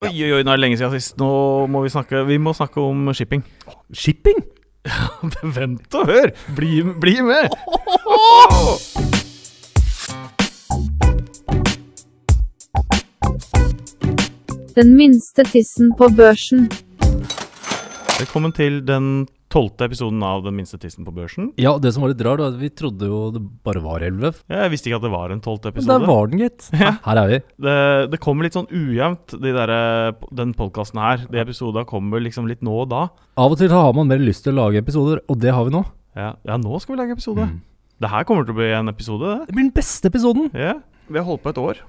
Oi, oi, oi, nå er det lenge siden sist. Nå må vi snakke Vi må snakke om shipping. Shipping? Vent og hør! Bli, bli med! Den minste tissen på børsen. Velkommen til den tolvte episoden av Den minste tissen på børsen. Ja, det som var litt rart, var at vi trodde jo det bare var elleve. Jeg visste ikke at det var en tolvte Men der var den, gitt. Ja. Her er vi. Det, det kommer litt sånn ujevnt, de der, den podkasten her. De episodene kommer liksom litt nå og da. Av og til har man mer lyst til å lage episoder, og det har vi nå. Ja, ja nå skal vi lage episode. Mm. Det her kommer til å bli en episode, det. Det blir den beste episoden. Ja. Vi har holdt på et år.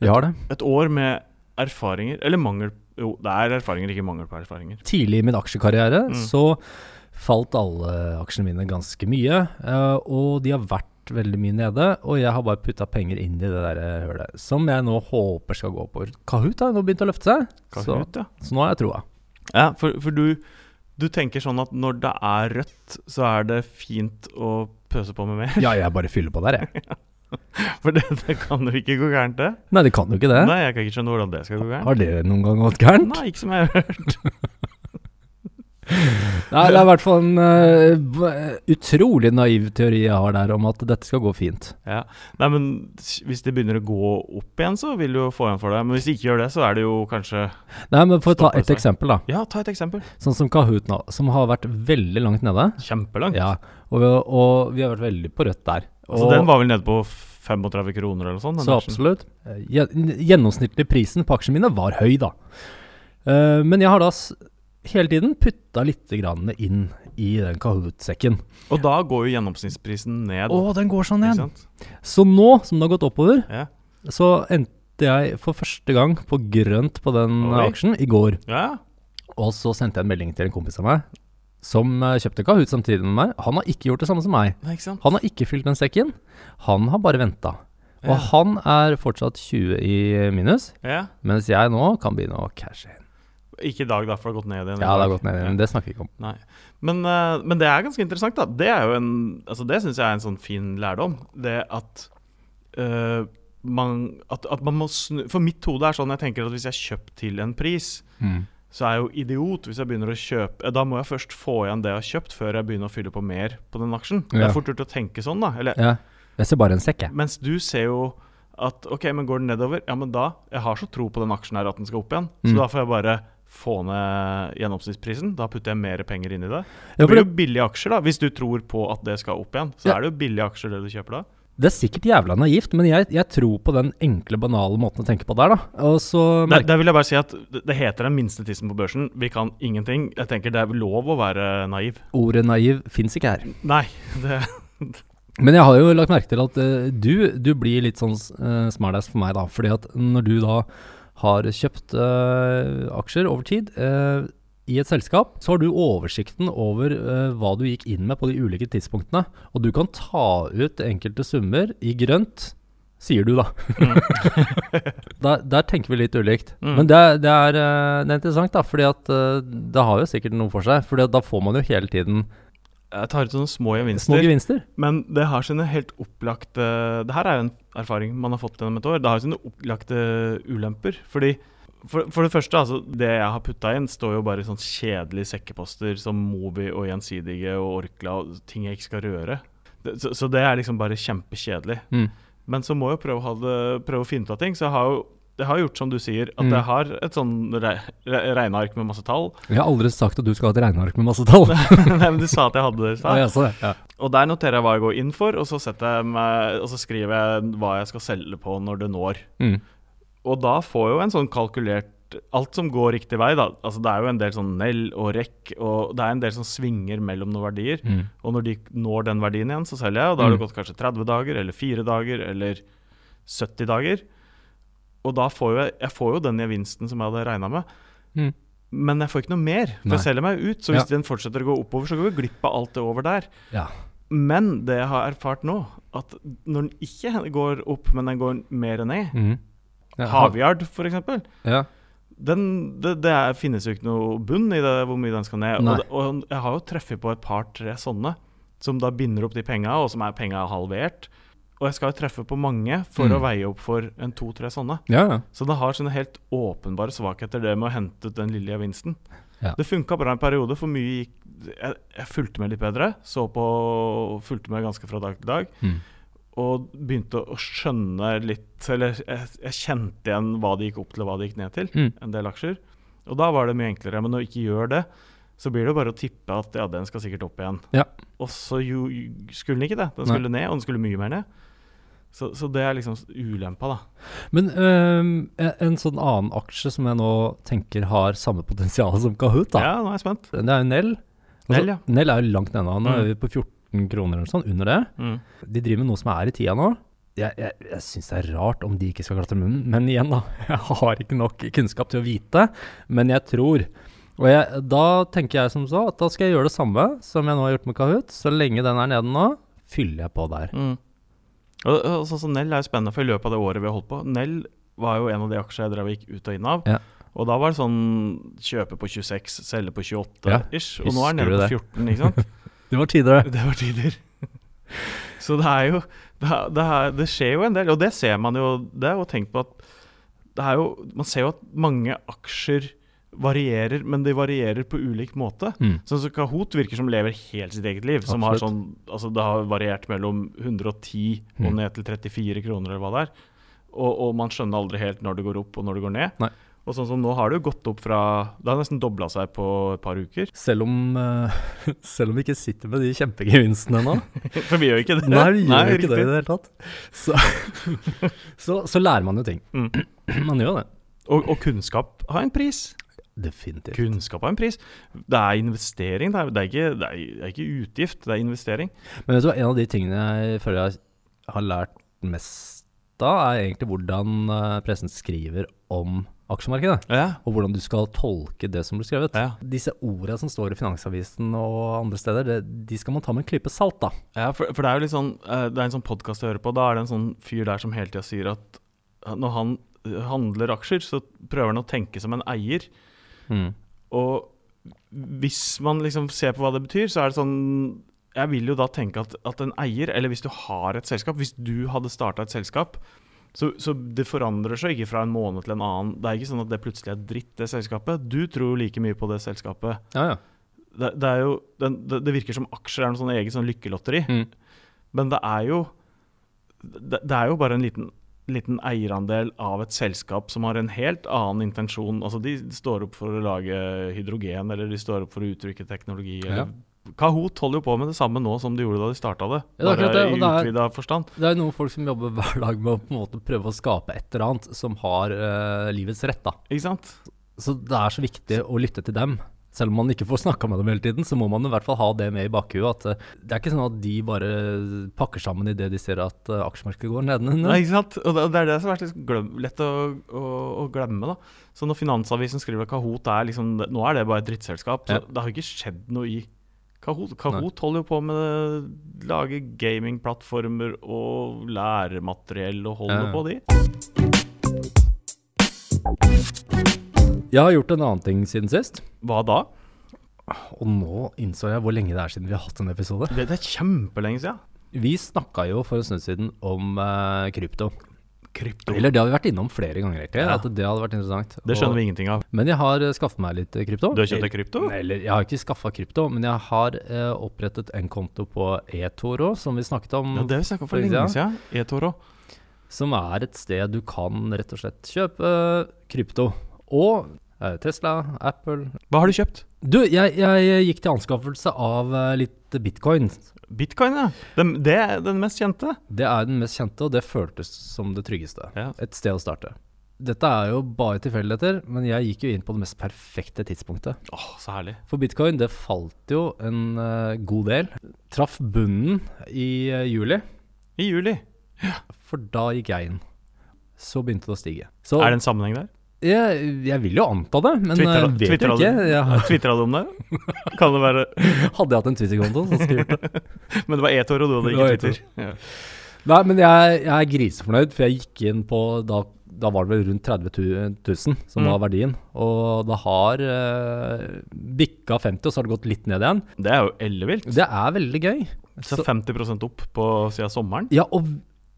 Vi har det. Et år med erfaringer Eller mangel Jo, det er erfaringer, ikke mangel på erfaringer. Tidlig i min aksjekarriere Mm. så falt alle aksjene mine ganske mye, eh, og de har vært veldig mye nede, og jeg har bare putta penger inn i det der eh, hølet, som jeg nå håper skal gå oppover. Kahoot har nå begynt å løfte seg, så, ja. så nå har jeg troa. Ja, for, for du, du tenker sånn at når det er rødt, så er det fint å pøse på med mer? Ja, jeg bare fyller på der, jeg. For det, det kan jo ikke gå gærent, det. Nei, det kan jo ikke det. Nei, jeg kan ikke skjønne hvordan det skal gå gærent. Har det noen gang gått gærent? Nei, ikke som jeg har hørt. Nei, det er i hvert fall en uh, utrolig naiv teori jeg har der om at dette skal gå fint. Ja. Nei, men hvis det begynner å gå opp igjen, så vil du jo få igjen for det. Men hvis det ikke gjør det, så er det jo kanskje Nei, men For å ta et seg. eksempel, da. Ja, ta et eksempel. Sånn som Kahoot nå, som har vært veldig langt nede. Kjempelangt. Ja, og vi, og vi har vært veldig på rødt der. Altså, Og- den var vel nede på 35 kroner eller noe sånt? Så absolutt. Eh, Gjennomsnittlig prisen på aksjene mine var høy, da. Uh, men jeg har da hele tiden putta litt grann inn i den Kahoot-sekken. Og da går jo gjennomsnittsprisen ned. Å, den går sånn igjen. ned! Så nå som det har gått oppover, Ja. så endte jeg for første gang på grønt på den Oi. aksjen i går. ja. Og så sendte jeg en melding til en kompis av meg som eh, kjøpte Kahoot samtidig med meg. Han har ikke gjort det samme som meg. Nei? Han har ikke fylt den sekken. Han har bare venta. Og Ja. han er fortsatt 20 i minus, Ja. mens jeg nå kan begynne å cashe inn. Ikke i dag, da, for det har gått ned igjen. Ja, det har gått ned, igjen, men det snakker vi ikke om. Men, eh, men det er ganske interessant, da. Det er jo en Altså, det syns jeg er en sånn fin lærdom. Det at uh, man at, at man må snu For mitt hode er sånn jeg tenker at hvis jeg kjøper til en pris, så er jeg jo idiot hvis jeg begynner å kjøpe Da må jeg først få igjen det jeg har kjøpt, før jeg begynner å fylle på mer på den aksjen. Det Ja. er fort gjort å tenke sånn, da. Eller, Ja. Jeg ser bare en sekk, jeg. mens du ser jo at OK, men går den nedover? Ja, men da Jeg har så tro på den aksjen her at den skal opp igjen. Så Mm. da får jeg bare få ned gjennomsnittsprisen. Da putter jeg mer penger inn i det. Det blir jo billige aksjer, da. Hvis du tror på at det skal opp igjen, så Ja. er det jo billige aksjer det du kjøper da. det er sikkert jævla naivt, men jeg, jeg tror på den enkle, banale måten å tenke på der, da. Og så Der, vil jeg bare si at det det heter den minste tissen på børsen. Vi kan ingenting. Jeg tenker det er lov å være naiv. ordet naiv fins ikke her. Nei, det Men jeg har jo lagt merke til at uh, du, du blir litt sånn uh, smartass for meg, da. Fordi at når du da har kjøpt uh, aksjer over tid uh, i et selskap, så har du oversikten over uh, hva du gikk inn med på de ulike tidspunktene. Og du kan ta ut enkelte summer i grønt, sier du da. der, der tenker vi litt ulikt. Mm. Men det, det, er, det er interessant, da. Fordi at det har jo sikkert noe for seg. Fordi da får man jo hele tiden Jeg tar ut sånne små gevinster. små gevinster. Men det har sine helt opplagte Det her er jo en erfaring man har fått gjennom et år. Det har sine opplagte ulemper. Fordi for, for det første, altså, det jeg har putta inn, står jo bare i sånn kjedelige sekkeposter som Movi og Gjensidige og Orkla og ting jeg ikke skal røre. Det, så, så det er liksom bare kjempekjedelig. Mm. Men så må jeg prøve å, det, prøve å finne ut av ting. Så jeg har jo jeg har gjort som du sier, at Mm. jeg har et sånn re, re, regneark med masse tall. Jeg har aldri sagt at du skal ha et regneark med masse tall. Nei, men Du sa at jeg hadde det i Ja, stad. det. Ja. Og der noterer jeg hva jeg går inn for, og så, jeg meg, og så skriver jeg hva jeg skal selge på når det når. Mm. Og da får jeg jo en sånn kalkulert Alt som går riktig vei, da. Altså det er jo en del sånn nell og rekk, og det er en del som svinger mellom noen verdier. Mm. Og når de når den verdien igjen, så selger jeg, og da har det Mm. gått kanskje 30 dager, eller 4 dager, eller 70 dager. Og da får jeg, jeg får jo den gevinsten som jeg hadde regna med. Mm. Men jeg får ikke noe mer, for Nei. jeg selger meg ut. Så hvis den fortsetter å gå oppover, så går vi glipp av alt det over der. Ja. Men det jeg har erfart nå, at når den ikke går opp, men den går mer ned Mm. Ja, Havyard, f.eks. Ja. Den, det, det er, finnes jo ikke noe bunn i det, hvor mye den skal ned. Og, og jeg har jo treffet på et par-tre sånne, som da binder opp de penga, og som er penga halvert. Og jeg skal jo treffe på mange for Mm. å veie opp for en to-tre sånne. Ja, ja. Så det har sånne helt åpenbare svakheter, det med å hente ut den lille gevinsten. Ja. Det funka bra en periode, for mye gikk Jeg, jeg fulgte med litt bedre. Så på Fulgte med ganske fra dag til dag. Mm. Og begynte å skjønne litt Eller jeg, jeg kjente igjen hva det gikk opp til, og hva det gikk ned til. Mm. En del aksjer. Og da var det mye enklere. Men når du ikke gjør det, så blir det bare å tippe at ja, den skal sikkert opp igjen. Ja. Og så jo, skulle den ikke det. Den Nei. skulle ned, og den skulle mye mer ned. Så, så det er liksom ulempa, da. Men um, en, sånn annen aksje som jeg nå tenker har samme potensial som Kahoot, da. Ja, nå er jeg spent. Det er jo Nell. Nell, ja. Nell er jo langt nede. Nå Mm. er vi på 14 kroner eller sånn, under det. Mm. De driver med noe som er i tida nå. Jeg, jeg, jeg syns det er rart om de ikke skal klatre munnen, men igjen, da. Jeg har ikke nok kunnskap til å vite, men jeg tror. Og jeg, da tenker jeg som så at da skal jeg gjøre det samme som jeg nå har gjort med Kahoot. Så lenge den er nede nå, fyller jeg på der. Mm. Og, så som Nell er jo spennende, for i løpet av det året vi har holdt på Nell var jo en av de aksjene jeg drev og gikk ut og inn av. Ja. Og da var det sånn kjøpe på 26, selge på 28 Ja. Og nå er den nede på 14, ikke sant? Det var tidligere. Det var tider. Så det er jo det, er, det, er, det skjer jo en del, og det ser man jo Det er jo tenkt på at det er jo Man ser jo at mange aksjer varierer, men de varierer på ulik måte. Mm. Sånn som Kahoot virker som lever helt sitt eget liv. Som har sånn, altså det har variert mellom 110 og Mm. ned til 34 kroner, eller hva det er. Og, og man skjønner aldri helt når det går opp og når det går ned. Nei. Og sånn som nå har det jo gått opp fra Det har nesten dobla seg på et par uker. Selv om, uh, selv om vi ikke sitter med de kjempegevinstene nå. For vi gjør ikke det. Nei, vi gjør Nei, ikke riktig. det i det hele tatt. Så, så, så lærer man jo ting. Mm. Man gjør det. Og, og kunnskap har en pris. Definitivt. Kunnskap har en pris. Det er investering. Det er, det er, ikke, det er, det er ikke utgift, det er investering. Men vet du hva, en av de tingene jeg føler jeg har lært mest av, er egentlig hvordan eh, pressen skriver om aksjemarkedet. Ja. Og hvordan du skal tolke det som blir skrevet. Ja. Disse ordene som står i Finansavisen og andre steder, det, de skal man ta med en klype salt, da. Ja, for, for det er jo litt sånn eh, Det er en sånn podkast jeg hører på. Da er det en sånn fyr der som hele tida sier at eh, når han handler aksjer, så prøver han å tenke som en eier. Og hvis man liksom ser på hva det betyr, så er det sånn Jeg vil jo da tenke at, at en eier, eller hvis du har et selskap Hvis du hadde starta et selskap, så, så det forandrer seg ikke fra en måned til en annen. Det er ikke sånn at det plutselig er dritt, det selskapet. Du tror jo like mye på det selskapet. Ja, ja. Det, det er jo det, det virker som aksjer er noe sånn eget sånn lykkelotteri. Mm. Men det er jo det, det er jo bare en liten, liten eierandel av et selskap som har en helt annen intensjon. Altså De står opp for å lage hydrogen, eller de står opp for å uttrykke teknologi. Ja. Eller Kahoot holder jo på med det samme nå som de gjorde da de starta det. Ja, det det, det er- forstand. Det er noen folk som jobber hver dag med å på en måte prøve å skape et eller annet som har uh, livets rett, da. Ikke sant? Så det er så viktig å lytte til dem. Selv om man ikke får snakka med dem hele tiden, så må man i hvert fall ha det med i bakhuet. At eh, det er ikke sånn at de bare pakker sammen idet de ser at eh, aksjemarkedet går nedenunder. Nei, ikke sant? Og det, det er det som har vært lett å, å, å glemme. da. Så når Finansavisen skriver at Kahoot er liksom Nå er det bare et drittselskap. Så Ja. det har ikke skjedd noe i Kahoot. Kahoot holder jo på med å lage gamingplattformer og læremateriell og holder Ja. på, de. Jeg har gjort en annen ting siden sist. Hva da? Og nå innså jeg hvor lenge det er siden vi har hatt en episode. Det, det er kjempelenge siden. Vi snakka jo for en stund siden om uh, krypto. Krypto. Eller det har vi vært innom flere ganger, egentlig. Ja. At det hadde vært interessant. Det skjønner vi ingenting av. Men jeg har uh, skaffet meg litt eh, krypto. Du har kjøpt deg krypto? Eller, jeg har ikke skaffa krypto, men jeg har uh, opprettet en konto på eToro, som vi snakket om. Ja, det har vi snakka om for lenge siden. eToro. Som er et sted du kan rett og slett kjøpe eh, krypto. Og eh, Tesla, Apple Hva har du kjøpt? Du, jeg, jeg gikk til anskaffelse av eh, litt bitcoin. Bitcoin, ja. Den, det er den mest kjente. Det er den mest kjente, og det føltes som det tryggeste. Ja. Et sted å starte. Dette er jo bare tilfeldigheter, men jeg gikk jo inn på det mest perfekte tidspunktet. Åh, så herlig. For bitcoin, det falt jo en uh, god del. Traff bunnen i uh, juli, I juli. Ja. for da gikk jeg inn. Så begynte det å stige. Så Er det en sammenheng der? Jeg, jeg vil jo anta det, men Twitter, jeg vet Twitter, ikke. du? Tvitra du om det? Kan det være hadde jeg hatt en Twitter-konto, så skulle jeg gjort det. Men det var eToro, du hadde ikke Twitter. Ja. Nei, men jeg, jeg er grisefornøyd, for jeg gikk inn på da, da var det vel rundt 30 000 som Mm. var verdien. Og det har eh, bikka 50, og så har det gått litt ned igjen. Det er jo ellevilt. Det er veldig gøy. Så 50% opp på siden sommeren. Ja, og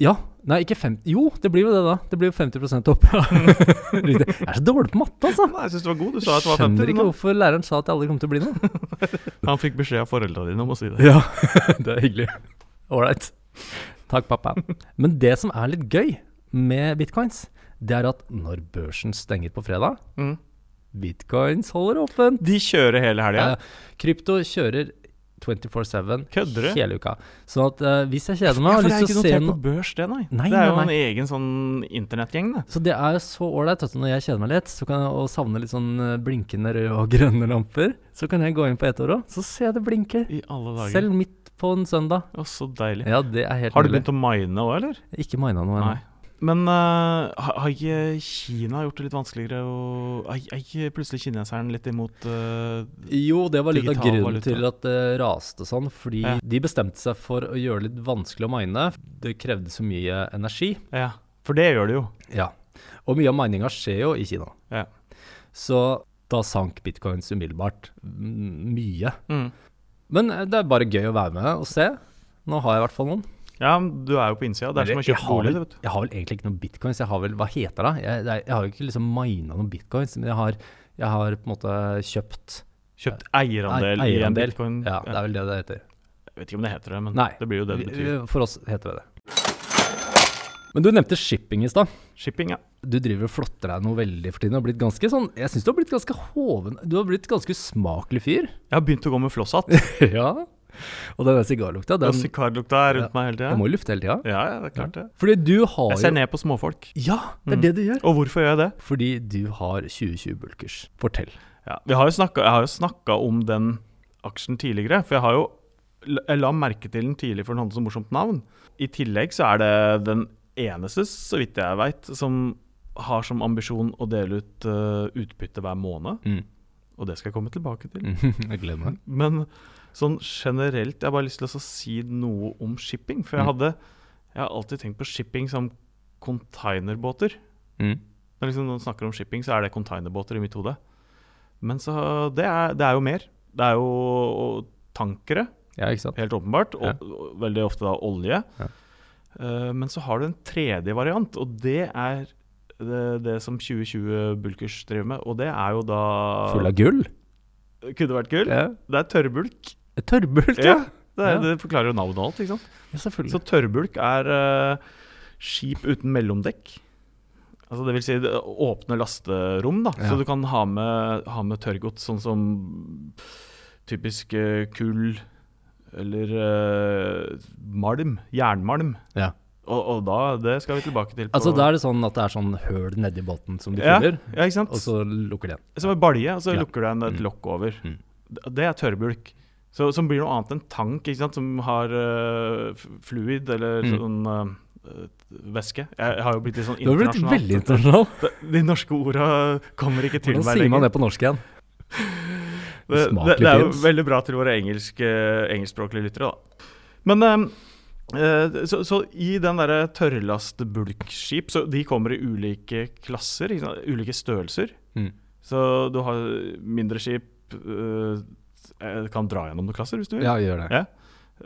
Ja. Nei, ikke 50 Jo, det blir jo det, da. Det blir jo 50 opp. Jeg er så dårlig på matte, altså. Nei, jeg syns du var god. Du sa at det var 50. Skjønner ikke nå. hvorfor læreren sa at jeg aldri kom til å bli noe. Han fikk beskjed av foreldra dine om å si det. Ja, det er hyggelig. Ålreit. Takk, pappa. Men det som er litt gøy med bitcoins, det er at når børsen stenger på fredag Mm. Bitcoins holder åpent. De kjører hele helga. Krypto kjører 24-7 Kødder du? hele uka. Sånn at uh, hvis jeg kjeder meg ja, for det er ikke notert på børs, det, nei. Nei, det er jo nei, en egen sånn internettgjeng, det. Så det er jo så ålreit når jeg kjeder meg litt så kan jeg, og savner litt sånn eh, blinkende røde og grønne lamper, så kan jeg gå inn på eToro, så ser jeg det blinker. I alle dager. Selv midt på en søndag. Å, så deilig. Ja, det er helt Har du begynt å mine òg, eller? Ikke mina noe ennå. Men uh, har ikke Kina gjort det litt vanskeligere Er ikke plutselig kineseren litt imot uh, Jo, det var litt av grunnen valuta. til at det raste sånn. Fordi Ja. de bestemte seg for å gjøre det litt vanskelig å mine. Det krevde så mye energi. Ja, for det gjør det jo. Ja. Og mye av mininga skjer jo i Kina. Ja. Så da sank bitcoins umiddelbart mye. Mm. Men eh, det er bare gøy å være med og se. Nå har jeg i hvert fall noen. Ja, du er jo på innsida. Det er som å kjøpe bolig. vel-. Jeg har vel egentlig ikke noen bitcoins. Jeg har vel, Hva heter det? Jeg, jeg har jo ikke liksom mina noen bitcoins, men jeg har, jeg har på en måte kjøpt Kjøpt eierandel, eierandel. i en bitcoin. Ja, det er vel det det heter. Jeg vet ikke om det heter det, men Nei. det blir jo det det betyr. For oss heter det det. Men du nevnte shipping i stad. Shipping, ja. Du driver og flotter deg noe veldig for tiden. Du har blitt ganske sånn Jeg syns du har blitt ganske hoven Du har blitt ganske usmakelig fyr. Jeg har begynt å gå med flosshatt. ja. Og denne sigarlukta, den, ja, sigarlukta er rundt Ja. meg hele tida. Jeg må jo lufte hele tida. Ja, ja, det er klart det. Fordi du har Jeg ser ned på småfolk. Ja, det er Mm. det du gjør. Og hvorfor gjør jeg det? Fordi du har 2020-bulkers. Fortell. Ja, vi har jo snakket, jeg har jo snakka om den aksjen tidligere, for jeg har jo Jeg la merke til den tidlig, for den hadde så morsomt navn. I tillegg så er det den eneste, så vidt jeg veit, som har som ambisjon å dele ut uh, utbytte hver måned. Mm. Og det skal jeg komme tilbake til. jeg gleder meg. Men sånn generelt, jeg har bare lyst til å si noe om shipping. For jeg Mm. hadde Jeg har alltid tenkt på shipping som containerbåter. Mm. Når liksom noen snakker om shipping, så er det containerbåter i mitt hode. Men så det er, det er jo mer. Det er jo tankere, Ja, helt åpenbart. Og, Ja. veldig ofte da olje. Ja. Uh, men så har du en tredje variant, og det er det, det som 2020 Bulkers driver med. Og det er jo da Full av gull? Kunne vært gull. Det er tørrbulk. Tørrbult, Ja. ja. Det, er, det forklarer jo navnet og alt. ikke sant? ja. Selvfølgelig. Så tørrbulk er eh, skip uten mellomdekk. Altså det vil si det, åpne lasterom, da. Ja. Så du kan ha med, ha med tørrgods, sånn som typisk eh, kull eller eh, malm. Jernmalm. Ja. Og, og da, det skal vi tilbake til. På, Altså, da er det sånn at det er sånn høl nedi båten som du ja, fyller, ja, ikke sant? og så lukker det igjen. Som en balje, og så lukker du en et Mm. lokk over. Mm. Det- Det er tørrbulk. Så, som blir noe annet enn tank, ikke sant? som har uh, fluid eller Mm. sånn uh, væske. Jeg, har jo blitt litt sånn Du har blitt veldig internasjonal. De- De norske orda kommer ikke til meg. Hvordan sier man det på norsk igjen? Det, det, det er jo veldig bra til våre engelske, engelskspråklige lyttere, da. Men eh, eh, så, så i den derre tørrlastbulkskip, så de kommer i ulike klasser, ulike størrelser. Mm. Så du har mindre skip eh, Jeg kan dra gjennom noen klasser hvis du vil. Ja, gjør det. Ja.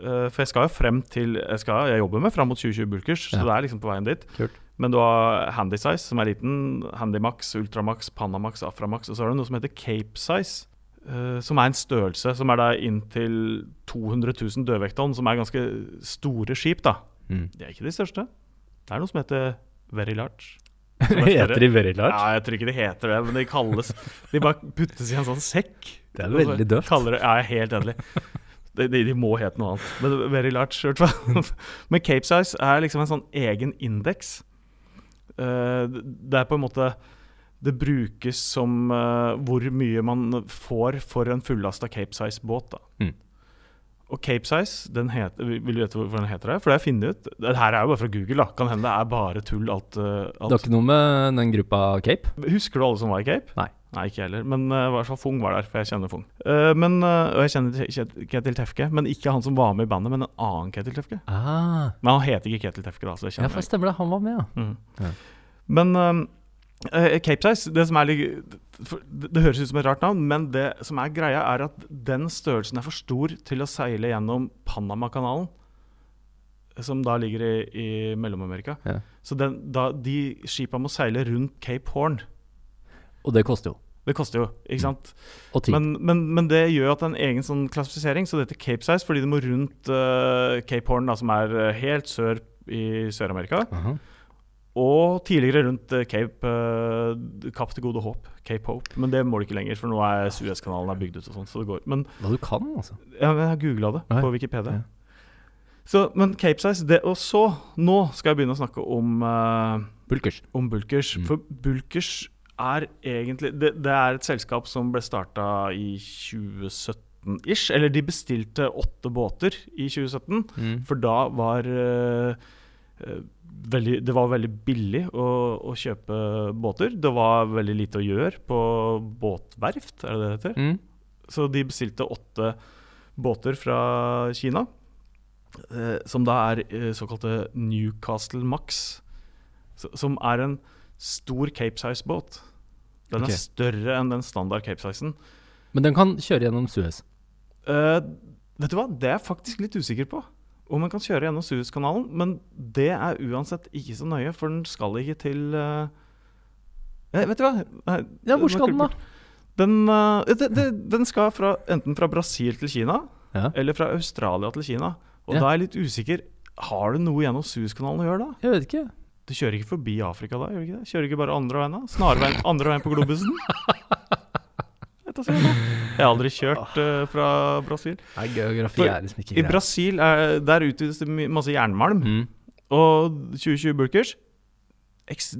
Eh, for jeg skal jo frem til Jeg, skal, jeg jobber med fram mot 2020 bulkers, Ja. så det er liksom på veien dit. Kult. Men du har handy size, som er liten, Handymax, Ultramax, Panamax, Aframax, og så har du noe som heter Cape Size. eh, som er en størrelse som er da inntil 200 000 dødvekttonn, som er ganske store skip. da. Mm. De er ikke de største. Det er noe som heter Very Large. Er. Heter de very large? Ja, jeg tror ikke de heter det, men de kalles De bare puttes i en sånn sekk. Det er veldig døvt. ja, jeg er helt enig. De, de, de må hete noe annet. Men very large, i hvert fall. Men Cape Size er liksom en sånn egen indeks. Eh, det er på en måte Det brukes som eh, hvor mye man får for en fullasta Cape Size-båt. da. Mm. Og Cape Size, den heter, vil du vite hvorfor den heter det? For det har jeg funnet ut. Det her er jo bare fra Google. da. Kan hende det er bare tull. alt, alt. Det har ikke noe med den gruppa Cape? Husker du alle som var i Cape? Nei. Nei, ikke heller. Men uh, i hvert fall Fung var der, for jeg kjenner Fung. Uh, men, uh, og jeg kjenner Ket- Ketil Tefke, men ikke han som var med i bandet, men en annen Ketil Tefke. Ah, Men han heter ikke Ketil Tefke, da, så det ja, for stemmer det. Han var med, ja. Mm. Ja. Men eh, Cape Size, det som er litt det, det høres ut som et rart navn, men det som er greia, er at den størrelsen er for stor til å seile gjennom Panamakanalen. som da ligger i, i Mellom-Amerika. Ja. Så den, da, de skipa må seile rundt Cape Horn. Og det koster jo. Det koster jo, ikke sant? Og tid. Men, men, men det gjør at det er en egen sånn klassifisering, så det heter Cape Size fordi det må rundt uh, Cape Horn, da, som er eh, helt sør i Sør-Amerika. Aha. Og tidligere rundt eh, Cape uh, Kapp til gode håp. Cape Hope. Men det må du ikke lenger, for nå er Suezkanalen bygd ut og sånn. Så det går. Men Hva du kan, altså. ja, men jeg har googla det Nei. på Wikipedia. Ja. Så, men Cape Size det, Og så, nå skal jeg begynne å snakke om, uh, Bulkers. om Bulkers. Mm. For Bulkers er egentlig det, det er et selskap som ble starta i 2017-ish. Eller de bestilte åtte båter i 2017. Mm. For da var eh, veldig, Det var veldig billig å, å kjøpe båter. Det var veldig lite å gjøre på båtverft, er det det heter? Mm. Så de bestilte åtte båter fra Kina. Eh, som da er eh, såkalte Newcastle Max. Som er en stor Cape Size-båt. Den okay. er større enn den standard Cape Sizen. Men den kan kjøre gjennom Suez. Eh, vet du hva, det er jeg faktisk litt usikker på. Om man kan kjøre gjennom Suezkanalen. Men det er uansett ikke så nøye, for den skal ikke til uh, Vet du hva? Nei, Ja, hvor skal den da? Den, uh, det, det, den skal fra, enten fra Brasil til Kina, Ja. eller fra Australia til Kina. Og Ja. da er jeg litt usikker. Har det noe gjennom Suezkanalen å gjøre da? Jeg vet ikke. Du kjører ikke forbi Afrika da? gjør du ikke det? Kjører ikke bare andre veien da? Snarveien andre veien på globusen? Jeg har aldri kjørt uh, fra Brasil. Nei, geografi er liksom ikke I Brasil er, der utvides det masse jernmalm. Mm. Og 2020 Bulkers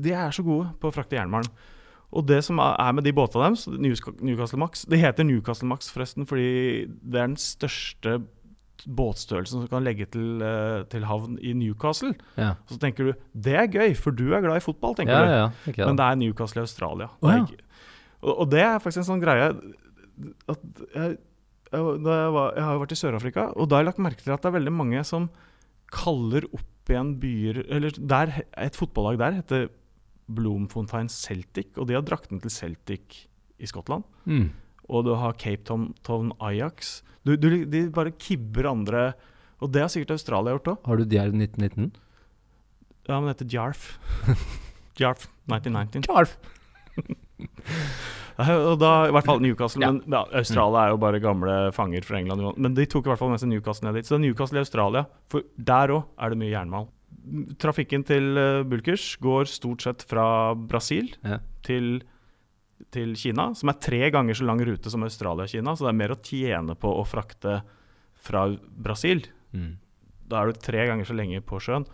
de er så gode på å frakte jernmalm. Og det som er med de båtene deres, Newcastle Max Det heter Newcastle Max forresten fordi det er den største båtstørrelsen som kan legge til, eh, til havn i Newcastle. Ja. Og så tenker du det er gøy, for du er glad i fotball, tenker Ja, du. ja, ikke Men det. er Newcastle i Australia. Oh, Det er ikke- og, og det er faktisk en sånn greie at jeg, jeg, jeg, var, jeg har jo vært i Sør-Afrika, og da har jeg lagt merke til at det er veldig mange som kaller opp igjen byer Eller der, et fotballag der heter Bloemfontein Celtic, og de har drakten til Celtic i Skottland. Mm. Og du har Cape Town, Town Ajax. Du, du, de bare kibber andre Og det har sikkert Australia gjort òg. Har du Djerv 1919? Ja, men det heter Djarf. Djarf 1919. Klarf! Og da, I hvert fall Newcastle. Ja. Men ja, Australia er jo bare gamle fanger fra England. Men de tok i hvert fall med seg Newcastle ned dit. Så Newcastle i Australia, for der òg er det mye jernmal. Trafikken til eh, Bulkers går stort sett fra Brasil Ja. til, til Kina, som er tre ganger så lang rute som Australia-Kina. Så det er mer å tjene på å frakte fra Brasil. Mm. Da er du tre ganger så lenge på sjøen.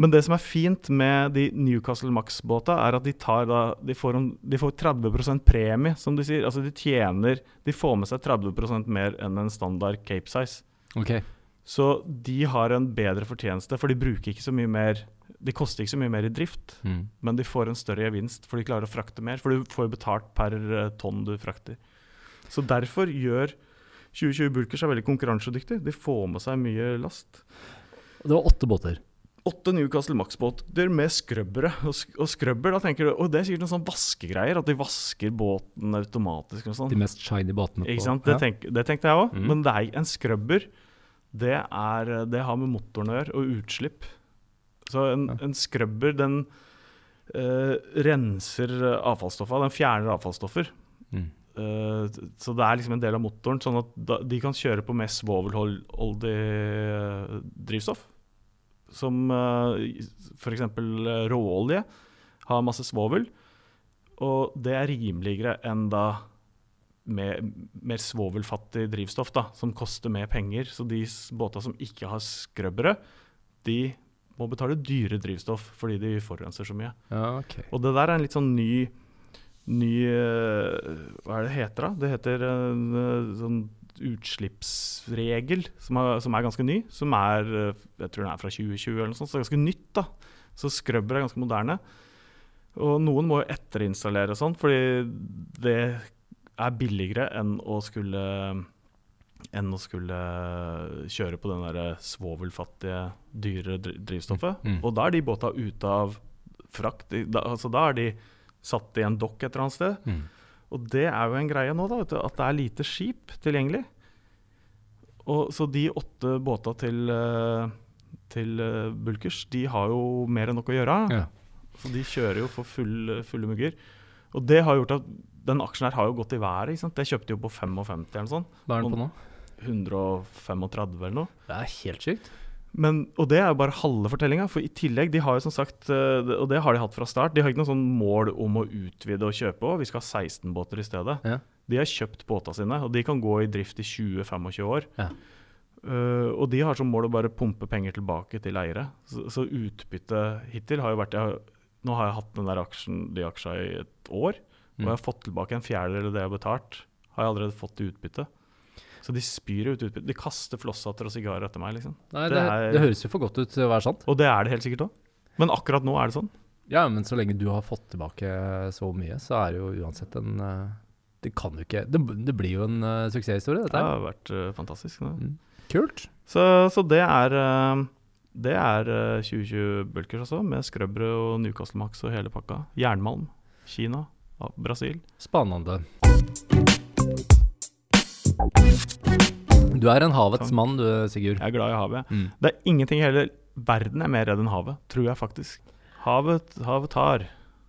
Men det som er fint med de Newcastle Max-båta, er at de, tar da, de, får en, de får 30 premie, som de sier. Altså de tjener De får med seg 30 mer enn en standard Cape Size. Okay. Så de har en bedre fortjeneste, for de bruker ikke så mye mer De koster ikke så mye mer i drift, Mm. men de får en større gevinst, for de klarer å frakte mer. For du får jo betalt per eh, tonn du frakter. Så derfor gjør 2020 Bulkers er veldig konkurransedyktig. De får med seg mye last. Det var åtte båter. Åtte Newcastle Max-båter med skrøbbere. Og, sk og skrøbber, da tenker du Og det er sikkert noen sånn vaskegreier, at de vasker båten automatisk og sånn. De mest shiny båtene. På. Ikke sant? Det, tenk, det tenkte jeg òg. Mm. Men det er en skrøbber. Det, er, det har med motoren å gjøre, og utslipp. Så en, Ja. en skrøbber, den uh, renser avfallsstoffa. Den fjerner avfallsstoffer. Mm. Uh, så det er liksom en del av motoren, sånn at da, de kan kjøre på mest svovelholdig uh, drivstoff. Som uh, f.eks. råolje har masse svovel. Og det er rimeligere enn da mer, mer svovelfattig drivstoff, da, som koster mer penger. Så de båta som ikke har skrøbbere, de må betale dyre drivstoff fordi de forurenser så mye. Ja, okay. Og det der er en litt sånn ny Ny eh, Hva er det heter, da? Det heter en eh, sånn utslippsregel som er, som er ganske ny. Som er eh, Jeg tror den er fra 2020 eller noe sånt, så det er ganske nytt. da Så skrubber er ganske moderne. Og noen må jo etterinstallere sånn, fordi det er billigere enn å skulle enn å skulle kjøre på den der svovelfattige, dyre drivstoffet. Mm. Og da er de båta ute av frakt. Da, altså da er de satt i en dokk et eller annet sted. Mm. Og det er jo en greie nå, da, vet du, at det er lite skip tilgjengelig. Og, så de åtte båta til, eh, til eh, Bulkers, de har jo mer enn nok å gjøre. Ja. Så de kjører jo for full, fulle mugger. Og det har gjort at den aksjen her har jo gått i været. ikke sant? Det kjøpte jo på 55 eller noe sånt. Hva er den på nå? 135 eller noe. Det er helt sykt. Men, og det er jo bare halve fortellinga. For i tillegg, de har jo som sagt, eh, og det har de hatt fra start, de har ikke noe sånn mål om å utvide og kjøpe òg. Vi skal ha 16 båter i stedet. Ja. De har kjøpt båta sine, og de kan gå i drift i 20-25 år. Ja. Uh, og de har som mål å bare pumpe penger tilbake til eiere. Så, så utbyttet hittil har jo vært har- Nå har jeg hatt den der aksjen, de aksja i et år, og Mm. jeg har fått tilbake en fjerdedel av det jeg har betalt. Har jeg allerede fått i utbytte. Så de spyr ut utbytte. De kaster flosshatter og sigarer etter meg, liksom. Nei, Det det, er- det høres jo for godt ut til å være sant. Og det er det helt sikkert òg. Men akkurat nå er det sånn. Ja, men så lenge du har fått tilbake så mye, så er det jo uansett en eh, Det kan jo ikke Det, det blir jo en uh, suksesshistorie, Det dette her. har vært uh, fantastisk. Mm. Kult. Så, så det er uh, Det er eh, 2020 bulkers også, med skrøbbere og Newcastle Max og hele pakka. Jernmalm. Kina. Brasil. Spennende. Du er en havets mann du, Sigurd. Jeg er glad i havet. Mm. Det er ingenting i hele verden er mer redd enn havet, tror jeg faktisk. Havet, havet tar.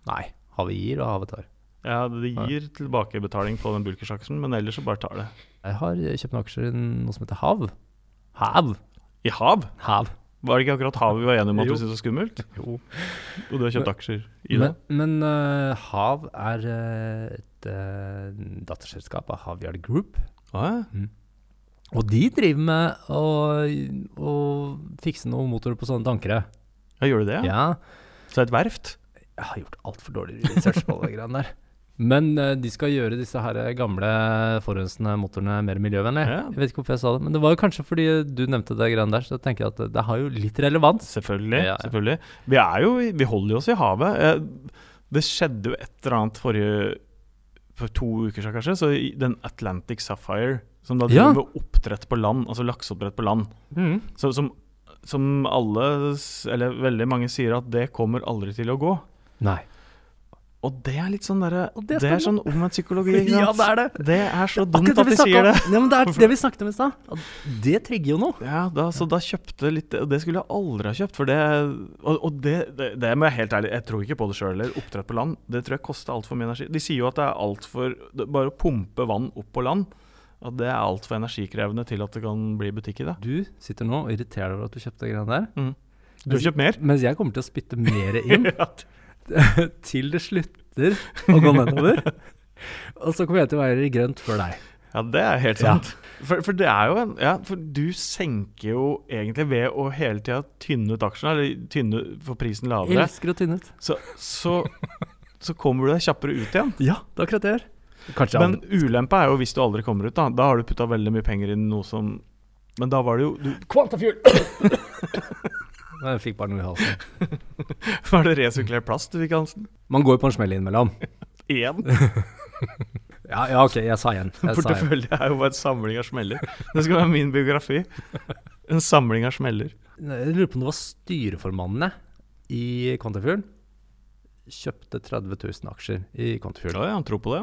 Nei. Havet gir, og havet tar. Ja, det gir tilbakebetaling på den bulkersaksjen, men ellers så bare tar det. Jeg har kjøpt noen aksjer i noe som heter Hav. Hav. I hav? Hav. Var det ikke akkurat havet vi var enige om at Jo. du syntes var skummelt? Jo. Og du har kjøpt aksjer i det? Men, men eh, Hav er eh, et uh, datterselskap av Havyard Group. Ah, ja. Og de driver med å, å fikse noen motorer på sånne tankere. ja, gjør du det? Ja. Så et verft? Jeg har gjort altfor dårlig research på det greiene der. Men uh, de skal gjøre disse her gamle forurensende motorene mer miljøvennlige. Ja. Jeg vet ikke hvorfor jeg sa det, men det var jo kanskje fordi du nevnte det greiene der, så jeg tenker at det, det har jo litt relevans. Selvfølgelig. Ja, selvfølgelig. Vi, jo, vi holder jo oss i havet. Eh, Det skjedde jo et eller annet forrige For to uker siden, kanskje. Så den Atlantic Sapphire, som da Ja. driver med oppdrett på land, altså lakseoppdrett på land, så, som, som alle, eller veldig mange, sier at det kommer aldri til å gå. Nei. Og det er litt sånn derre Det det er sånn omvendt psykologi. Ja, det er det. Det er så dumt at de sier om. det. Ja, men det er det vi snakket om i stad. Det trigger jo noe. Ja, da, så da kjøpte litt Og det skulle jeg aldri ha kjøpt. For det Og, og det, det, det må jeg helt ærlig Jeg tror ikke på det sjøl heller. Oppdrett på land, det tror jeg koster altfor mye energi. De sier jo at det er altfor Bare å pumpe vann opp på land, at det er altfor energikrevende til at det kan bli butikk i det. Du sitter nå og irriterer deg over at du kjøpte de greiene der. Mm. Du har kjøpt mer? Mens jeg kommer til å spytte mer inn Ja. til det slutter å gå nedover. Og så kommer jeg til å være i grønt før deg. Ja, det er helt Ja. sant. For, for det er jo en Ja, for du senker jo egentlig ved å hele tida tynne ut aksjene, eller tynne for prisen lavere, Elsker å tynne ut. så, så, så kommer du deg kjappere ut igjen. Ja, det er akkurat det jeg gjør. Men ulempa er jo hvis du aldri kommer ut. Da Da har du putta veldig mye penger inn i noe som Men da var det jo du, Jeg fikk bare noe i halsen. Var det resirkulert plast du fikk, Hansen? Man går jo på en smell innimellom. Én? Ja, ja, ok, jeg sa. Jeg. Portefølje er jo bare en samling av smeller. Det skal være min biografi. En samling av smeller. Jeg lurer på om det var styreformannene i Quantafuel. Kjøpte 30 000 aksjer i. Ja, ja, han tror på det.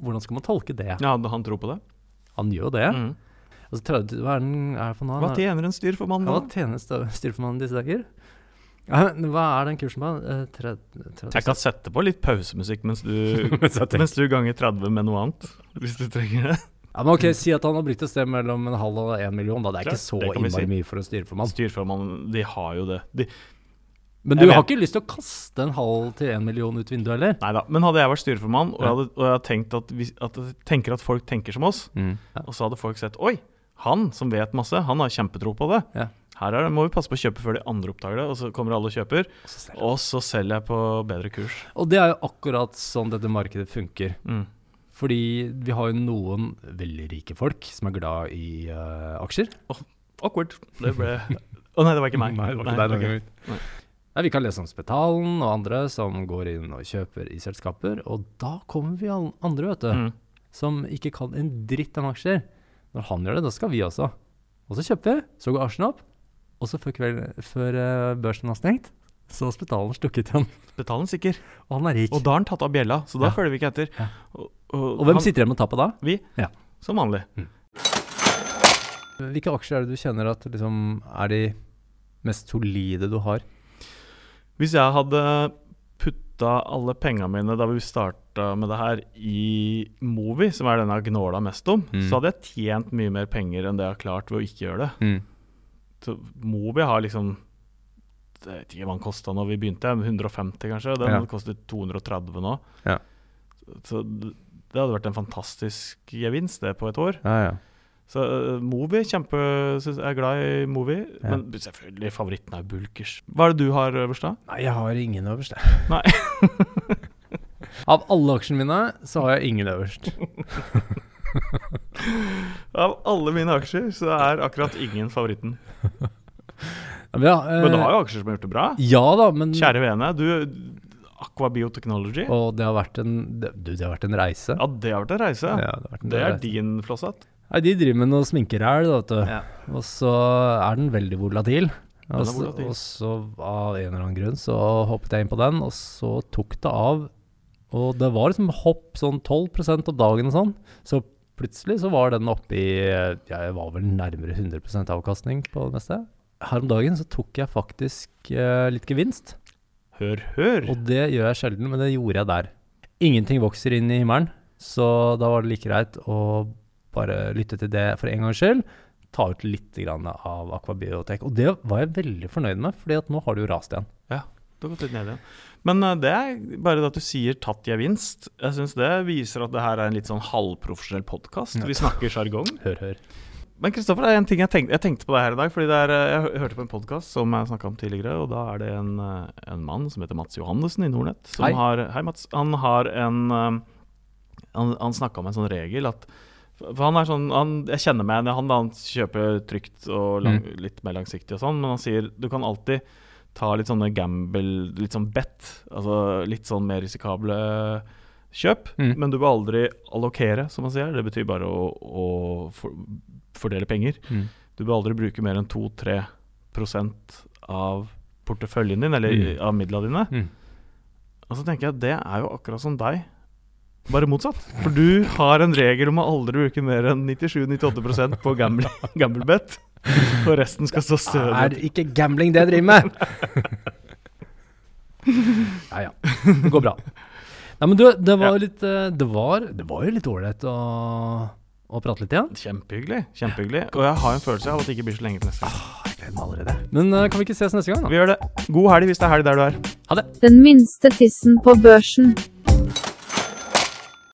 Hvordan skal man tolke det? Ja, han tror på det. Han gjør jo det. Mm. Altså, 30, hva er den er det for noe? Hva er- tjener en styrformann Ja, nå? hva tjener en styrformannen disse dager? Ja, hva er den kursen på? Eh, tre- 30 Jeg kan sette på litt pausemusikk mens du, Mens du ganger 30 med noe annet. Hvis du trenger det. Ja, men ok, Si at han har brukt et sted mellom en halv og en million. da Det er Klart, ikke så innmari si. mye for en styrformann. Styrformann, de har jo det. De, Men du vet. har ikke lyst til å kaste en halv til en million ut vinduet, eller? nei da. Men hadde jeg vært styrformann, og Ja. jeg hadde, og jeg hadde tenkt at, vi, at tenker at folk tenker som oss, Ja. og så hadde folk sett Oi, han som vet masse, han har kjempetro på det. Ja. Her er det, må vi passe på å kjøpe før de andre oppdager det. Og så kommer alle og kjøper, Og så selger. og så selger jeg på bedre kurs. Og det er jo akkurat sånn dette markedet funker. Mm. Fordi vi har jo noen veldig rike folk som er glad i uh, aksjer. Awkward. Det ble Å nei, det var ikke meg. Nei, det var ikke Nei, deg okay. ok. Nei, vi kan lese om Spetalen og andre som går inn og kjøper i selskaper. Og da kommer vi alle andre, vet du, Mm. som ikke kan en dritt om aksjer. Når han gjør det, da skal vi også. Og så kjøper vi, så går aksjen opp. Og så før, kveld, før eh, børsen har stengt, så har Spetalen stukket igjen. Spetalen sikker. Og han er rik. Og da har han tatt av bjella, så da Ja. følger vi ikke etter. Ja. Og, Og hvem han- sitter igjen med tapet da? Vi. Ja. Som vanlig. Mm. Hvilke aksjer er det du kjenner at liksom er de mest solide du har? Hvis jeg hadde putta alle penga mine da vi starta med det her, i Movi, som er den jeg gnåla mest om, Mm. så hadde jeg tjent mye mer penger enn det jeg har klart ved å ikke gjøre det. Så Movi har liksom Jeg vet ikke hva den kosta når vi begynte, 150 kanskje. Den Ja. kostet 230 nå. Ja. Så det det hadde vært en fantastisk gevinst det på et år. Ja, ja. Så uh, Movi, kjempe synes jeg er glad i Movi. Ja. Men selvfølgelig, favoritten er Bulkers. Hva er det du har øverst, da? Nei, jeg har ingen øverst, jeg. Av alle aksjene mine, så har jeg ingen øverst. Av alle mine aksjer så er akkurat ingen favoritten. Men, ja, eh, Men du har jo aksjer som har gjort det bra. Ja da, men Kjære vene, du Aqua Biotechnology. Og det har vært en det, Du, det har vært en reise. Ja, det har vært en reise. Ja, det, en Det er reise. din flosshatt. Nei, de driver med noe sminkeræl, vet du. Ja. Og så er den veldig volatil. Den er volatil. Og så av en eller annen grunn så hoppet jeg inn på den, og så tok det av. Og det var liksom hopp sånn 12% av dagen og sånn. Så plutselig så var den oppe i Jeg var vel nærmere 100% avkastning på det meste. Her om dagen så tok jeg faktisk eh, litt gevinst. Hør, hør. Og det gjør jeg sjelden, men det gjorde jeg der. Ingenting vokser inn i himmelen, så da var det like greit å bare lytte til det for en gangs skyld. Ta ut litt av Aquabiotek. Og det var jeg veldig fornøyd med, fordi at nå har det jo rast igjen. Ja, Det har gått litt ned igjen. Men eh, det er bare det at du sier 'tatt gevinst'. Jeg syns det viser at det her er en litt sånn halvprofesjonell podkast. Vi snakker sjargong. Hør, hør. Men Kristoffer, det er en ting jeg tenkte, jeg tenkte på det her i dag. Fordi det er, eh, Jeg hørte på en podkast som jeg snakka om tidligere, og da er det en, eh, en mann som heter Mats Johannessen i Nordnett. Som Hei. Har, hei, Mats. Han har en Han, han snakka om en sånn regel at for han er sånn, han, Jeg kjenner meg igjen i han. da Han kjøper trygt og lang, litt mer langsiktig og sånn, men han sier du kan alltid ta litt sånne gamble, litt sånn bet, altså litt sånn mer risikable kjøp. Mm. Men du bør aldri allokere, som man sier. Det betyr bare å, å for, fordele penger. Mm. Du bør aldri bruke mer enn 2-3% av porteføljen din, eller Mm. av midlene dine. Mm. Og så tenker jeg at det er jo akkurat som deg, bare motsatt. For du har en regel om å aldri bruke mer enn 97-98% på gamble, gamblebet. Og resten skal stå Det er stødig. ikke gambling det jeg driver med! Ja ja, det går bra. Nei, men du, det var jo litt eh, Det var, det var jo litt ålreit å, å prate litt igjen. Kjempehyggelig. kjempehyggelig Og jeg har en følelse av at det ikke blir så lenge til neste gang. Jeg gleder meg allerede. Men uh, kan vi ikke ses neste gang, da? Vi gjør det. God helg hvis det er helg der du er. Ha det. Den minste tissen på børsen.